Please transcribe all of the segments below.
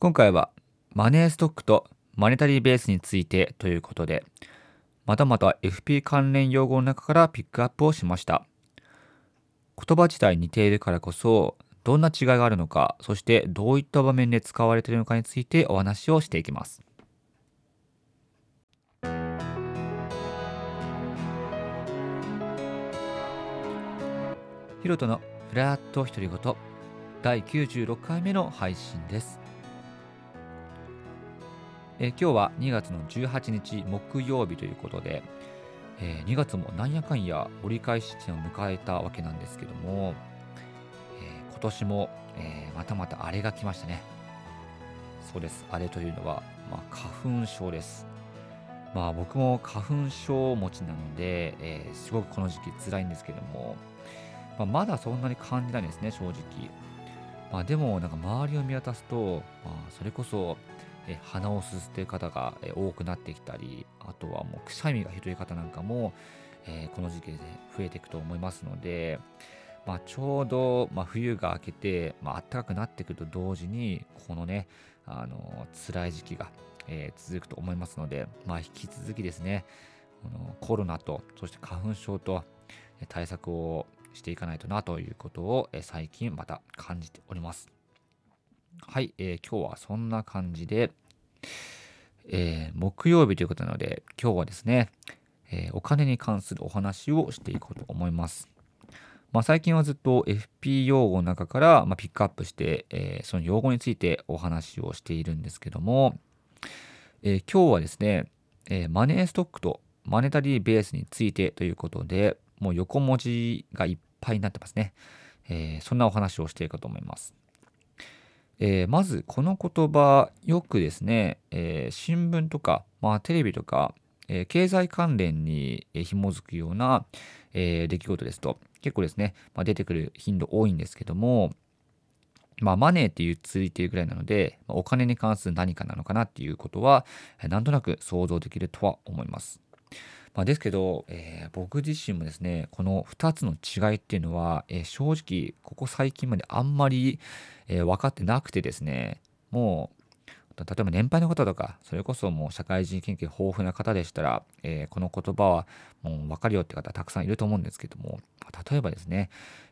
今回はマネーストックとマネタリーベースについてということで、またまた FP 関連用語の中からピックアップをしました。言葉自体似ているからこそ、どんな違いがあるのか、そしてどういった場面で使われているのかについてお話をしていきます。ヒロトのフラット独り言第96回目の配信です。え今日は2月の18日木曜日ということで、えー、2月もなんやかんや折り返し地点を迎えたわけなんですけども、えー、今年も、えー、またまた荒れが来ましたね。そうです。荒れというのは、まあ、花粉症です。まあ僕も花粉症持ちなので、えすごくこの時期辛いんですけども、まあ、まだそんなに感じないんですね、正直。まあでもなんか周りを見渡すと、まあそれこそえ鼻をすすっている方が多くなってきたりあとはもうくしゃみがひどい方なんかも、えー、この時期で増えていくと思いますので、まあ、ちょうど、まあ、冬が明けて、まあ暖かくなってくると同時にこのねあの辛い時期が、えー、続くと思いますので、まあ、引き続きですねこのコロナとそして花粉症と対策をしていかないとなということを最近また感じております。はい、えー、今日はそんな感じで、えー、木曜日ということなので、今日はですね、えー、お金に関するお話をしていこうと思います。まあ、最近はずっと FP 用語の中から、まあ、ピックアップして、えー、その用語についてお話をしているんですけども、えー、今日はですね、えー、マネーストックとマネタリーベースについてということで、もう横文字がいっぱいになってますね。えそんなお話をしていこうと思います。えー、まずこの言葉よくですね、えー、新聞とか、まあ、テレビとか、えー、経済関連に紐づくような、え出来事ですと結構ですね、まあ、出てくる頻度多いんですけども、まあ、マネーっていうついているぐらいなので、まあ、お金に関する何かなのかなっていうことは、なんとなく想像できるとは思います。まあ、ですけど、えー、僕自身もですね、この2つの違いっていうのは、えー、正直、ここ最近まであんまり、えー、分かってなくてですね、もう、例えば年配の方とか、それこそもう社会人研究豊富な方でしたら、えこの言葉はもう分かるよって方たくさんいると思うんですけども、例えばですね、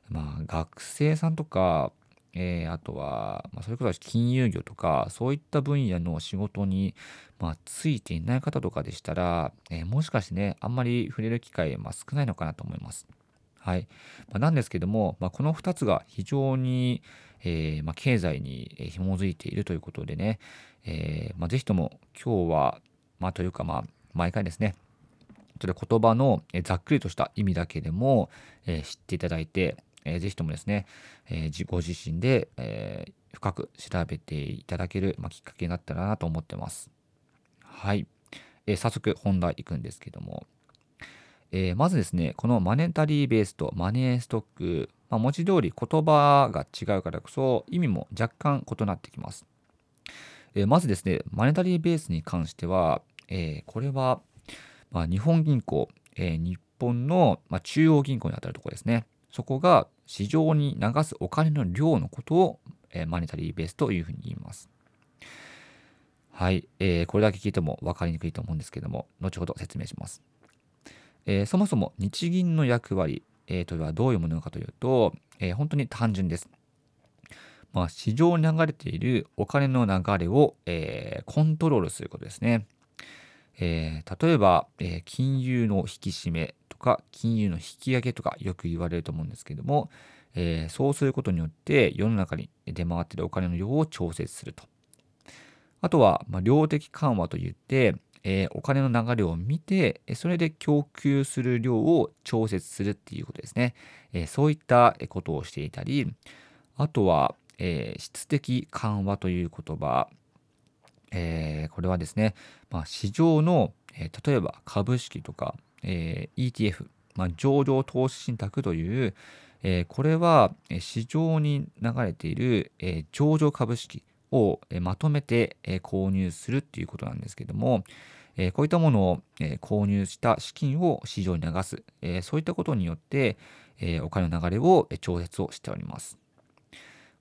まあ、学生さんとか、えー、あとは、まあ、それこそ金融業とか、そういった分野の仕事に、まあ、ついていない方とかでしたら、えー、もしかしてね、あんまり触れる機会、まあ、少ないのかなと思います。はい。まあ、なんですけども、まあ、この2つが非常に、えー、まあ、経済に紐づいているということでね、えーまあ、ぜひとも今日は、まあ、というか、まあ、毎回ですね、それ言葉のざっくりとした意味だけでも、え、知っていただいて、えー、ぜひともですね、えー、ご自身で、え、深く調べていただける、まあ、きっかけになったらなと思ってます。はい。え、早速本題いくんですけども、え、まずですね、このマネタリーベースとマネーストック、まあ、文字通り言葉が違うからこそ意味も若干異なってきます。え、まずですね、マネタリーベースに関しては、え、これは、まあ、日本銀行、え、日本の、ま、中央銀行にあたるところですね。そこが市場に流すお金の量のことを、えー、マネタリーベースというふうに言います。はい、えー、これだけ聞いても分かりにくいと思うんですけども、後ほど説明します。えー、そもそも日銀の役割、えー、とはどういうものかというと、えー、本当に単純です。まあ、市場に流れているお金の流れを、えー、コントロールすることですね。えー、例えば、えー、金融の引き締めとか金融の引き上げとかよく言われると思うんですけども、えー、そうすることによって世の中に出回っているお金の量を調節すると。あとは、まあ、量的緩和といって、えー、お金の流れを見て、それで供給する量を調節するっていうことですね。えー、そういったことをしていたり、あとは、えー、質的緩和という言葉、え、これはですね、まあ、市場の、えー、例えば株式とか、えー、ETF、まあ、上場投資信託という、え、これは市場に流れている、え、上場株式を、まとめて、購入するっていうことなんですけども、え、こういったものを、購入した資金を市場に流す、え、そういったことによって、え、お金の流れを調節をしております。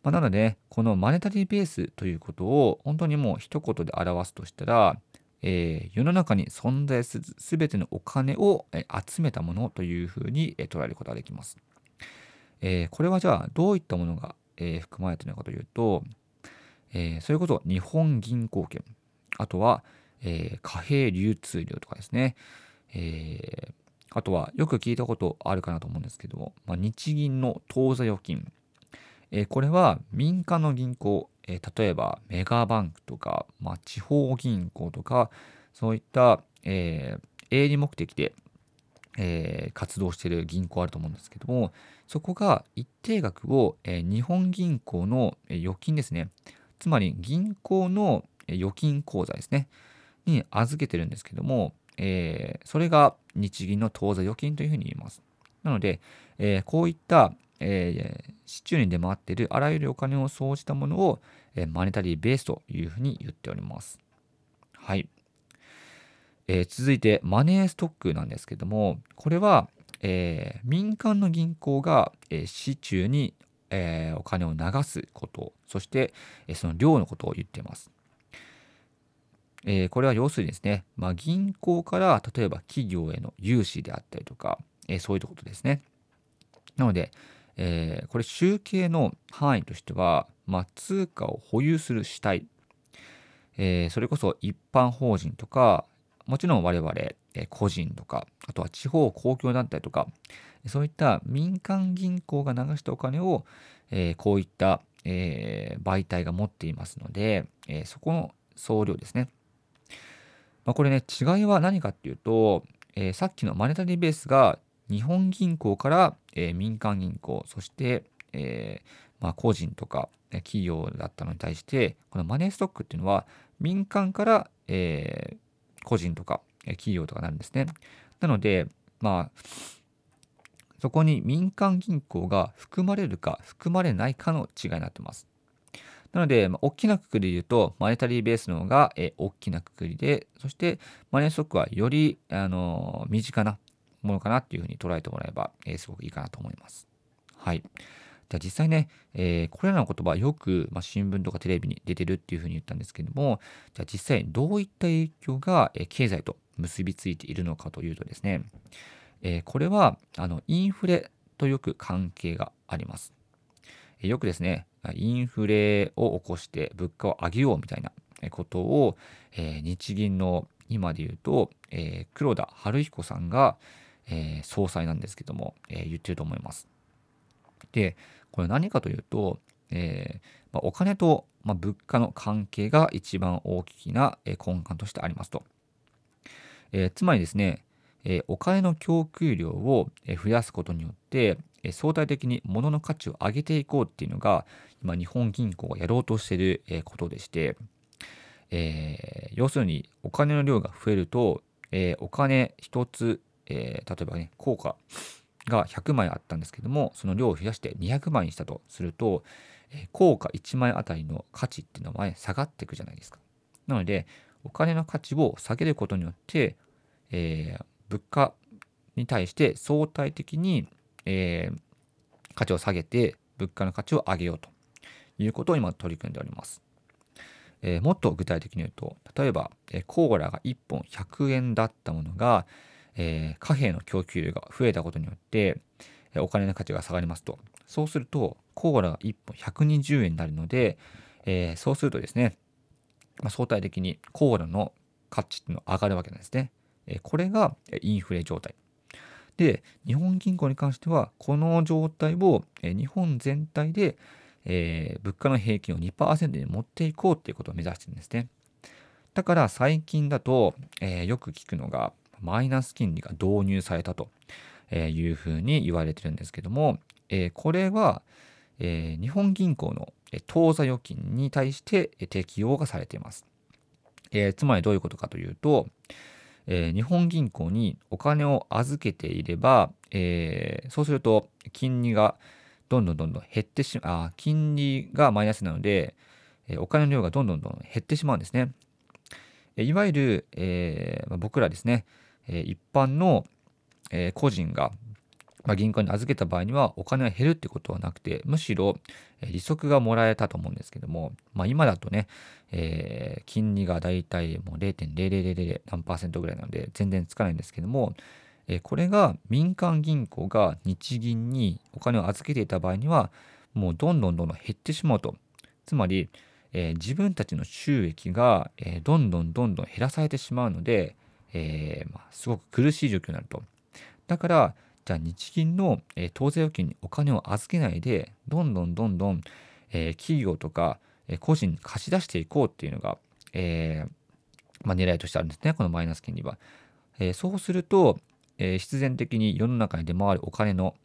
まあ、なので、このマネタリーベースということを本当にもう一言で表すとしたら、えー、世の中に存在する全てのお金を、え集めたものというふうに、え捉えることができます。えー、これはじゃあどういったものが、え含まれているのかというと、えそれこそ日本銀行券、あとは、え貨幣流通量とかですね、えあとはよく聞いたことあるかなと思うんですけども、まあ、日銀の当座預金、えこれは民間の銀行、え例えばメガバンクとか、まあ、地方銀行とかそういった、え営利目的で、え活動している銀行あると思うんですけどもそこが一定額を、え日本銀行の預金ですねつまり銀行の預金口座ですねに預けてるんですけども、え、それが日銀の当座預金というふうに言います。なので、えー、こういった、えー、市中に出回っているあらゆるお金を総じたものを、えー、マネタリーベースというふうに言っております。はい。えー、続いて、マネーストックなんですけども、これは、えー、民間の銀行が、えー、市中に、えー、お金を流すこと、そして、えー、その量のことを言っています。えー、これは要するにですね、まあ、銀行から例えば企業への融資であったりとか、えー、そういうことですね。なので、えー、これ集計の範囲としては、まあ、通貨を保有する主体、えー、それこそ一般法人とか、もちろん我々、えー、個人とか、あとは地方公共団体とか、そういった民間銀行が流したお金を、えー、こういった、えー、媒体が持っていますので、えー、そこの総量ですね。まあ、これね、違いは何かっていうと、えー、さっきのマネタリーベースが日本銀行から、えー、民間銀行、そして、えー、まあ、個人とか企業だったのに対して、このマネーストックっていうのは民間から、え個人とか企業とかなるんですね。なので、まあ、そこに民間銀行が含まれるか含まれないかの違いになってます。なので、まあ、大きなくくりで言うと、マネタリーベースの方が、え大きなくくりで、そしてマネーストックはより、あの身近なものかなっていうふうに捉えてもらえば、えすごくいいかなと思います。はい。じゃあ実際ね、えー、これらの言葉よく、まあ、新聞とかテレビに出てるっていうふうに言ったんですけども、じゃあ実際どういった影響が、え経済と結びついているのかというとですね、えー、これはあのインフレとよく関係があります。えよくですね、インフレを起こして物価を上げようみたいなことを、えー、日銀の今で言うと、えー、黒田晴彦さんが、えー、総裁なんですけども、えー、言ってると思います。で、これ何かというと、えーまあ、お金と、まあ、物価の関係が一番大きなえ根幹としてありますと。えー、つまりですね、えー、お金の供給量を増やすことによって、え相対的に物の価値を上げていこうっていうのが今日本銀行がやろうとしていることでして、えー、要するにお金の量が増えると、えー、お金一つ、えー、例えばね効果が100枚あったんですけどもその量を増やして200枚にしたとすると、え効果1枚あたりの価値っていうのは、下がっていくじゃないですか。なのでお金の価値を下げることによって、え物価に対して相対的に、えー、価値を下げて物価の価値を上げようということを今取り組んでおります。えー、もっと具体的に言うと例えば、えー、コーラが1本100円だったものが、えー、貨幣の供給量が増えたことによって、お金の価値が下がりますとそうするとコーラが1本120円になるので、えそうするとですね、まあ、相対的にコーラの価値っていうのは上がるわけなんですね。えこれがインフレ状態で、日本銀行に関しては、この状態を、日本全体で、えー、物価の平均を2%に持っていこうっていうことを目指してるんですね。だから最近だと、えー、よく聞くのが、マイナス金利が導入されたというふうに言われてるんですけども、え、これは、え、日本銀行の当座預金に対して適用がされています。え、つまりどういうことかというと、え、日本銀行にお金を預けていれば、え、そうすると金利がどんどんどんどん減ってしまう、金利がマイナスなので、え、お金の量がどんどんどん減ってしまうんですね。えいわゆる、えーま、僕らですね、え一般の、え個人がま、銀行に預けた場合にはお金が減るってことはなくてむしろ利息がもらえたと思うんですけども、まあ、今だとね、え、金利がだいたいもう0.0000何パーセントぐらいなので全然つかないんですけども、え、これが民間銀行が日銀にお金を預けていた場合にはもうどんどんどんどん減ってしまうと。つまり、え、自分たちの収益が、えどんどんどんどん減らされてしまうので、えま、すごく苦しい状況になるとだからじゃあ日銀の、えー、当座預金にお金を預けないでどんどんどんどん、えー、企業とか、え、個人に貸し出していこうっていうのが、えまあ、狙いとしてあるんですねこのマイナス金利は。えそうすると、え必然的に世の中に出回るお金の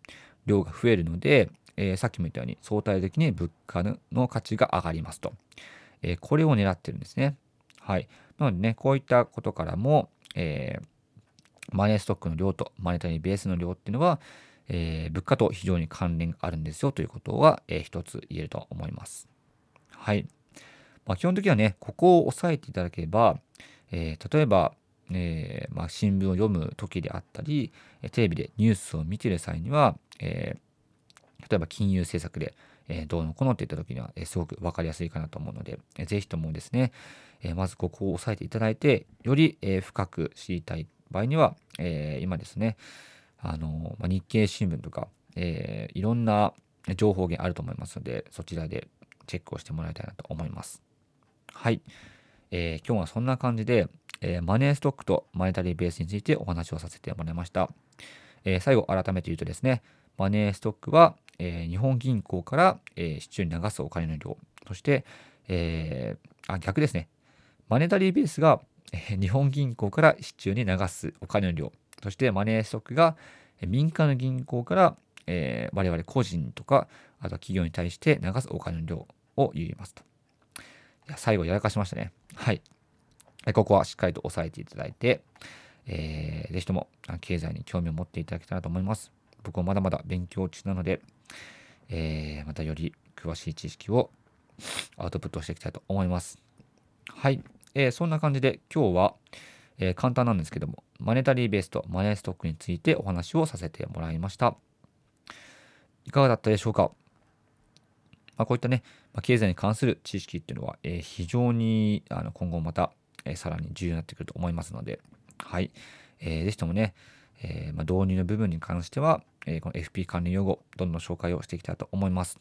量が増えるので、えさっきも言ったように相対的に物価の価値が上がりますと。えこれを狙ってるんですね。はい。なのでね、こういったことからも、えー、マネーストックの量とマネタリーベースの量っていうのは、えー、物価と非常に関連があるんですよということは、えー、一つ言えると思います。はい。まあ、基本的にはね、ここを押さえていただければ、えー、例えば、えーまあ、新聞を読む時であったり、テレビでニュースを見てる際には、えー、例えば金融政策で、え、どうのこのっていった時には、え、すごく分かりやすいかなと思うので、えー、ぜひともですね、え、まずここを押さえていただいて、より、え、深く知りたい場合には、え、今ですね、あのま、日経新聞とか、え、いろんな情報源あると思いますので、そちらでチェックをしてもらいたいなと思います。はい。えー、今日はそんな感じで、えー、マネーストックとマネタリーベースについてお話をさせてもらいました。えー、最後、改めて言うとですね、マネーストックは、え日本銀行から、え市中に流すお金の量、そして、えあ逆ですね、マネタリーベースがえ日本銀行から市中に流すお金の量、そしてマネーストックがえ民間の銀行から、えー、我々個人とか、あとは企業に対して流すお金の量を言いますと。いや最後やらかしましたね。はい。ここはしっかりと押さえていただいて、えー、ぜひとも経済に興味を持っていただけたらと思います。僕はまだまだ勉強中なので、えー、またより詳しい知識をアウトプットしていきたいと思います。はい。えー、そんな感じで今日は、えー、簡単なんですけども、マネタリーベースとマネーストックについてお話をさせてもらいました。いかがだったでしょうか、まあ、こういったね、まあ、経済に関する知識っていうのは、えー、非常にあの今後また、えー、さらに重要になってくると思いますので、はい。えー、ぜひともね、えーま、導入の部分に関しては、え、この FP 関連用語、どんどん紹介をしていきたいと思います。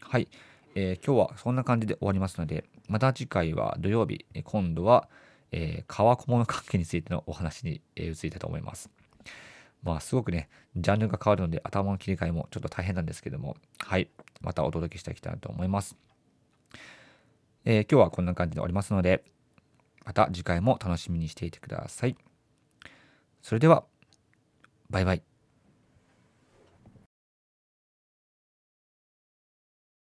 はい。えー、今日はそんな感じで終わりますので、また次回は土曜日、今度は、えー、川小物関係についてのお話に、え、移りたいと思います。まあ、すごくね、ジャンルが変わるので頭の切り替えもちょっと大変なんですけども、はい、またお届けしていきたいと思います。えー、今日はこんな感じで終わりますので、また次回も楽しみにしていてください。それでは、バイバイ。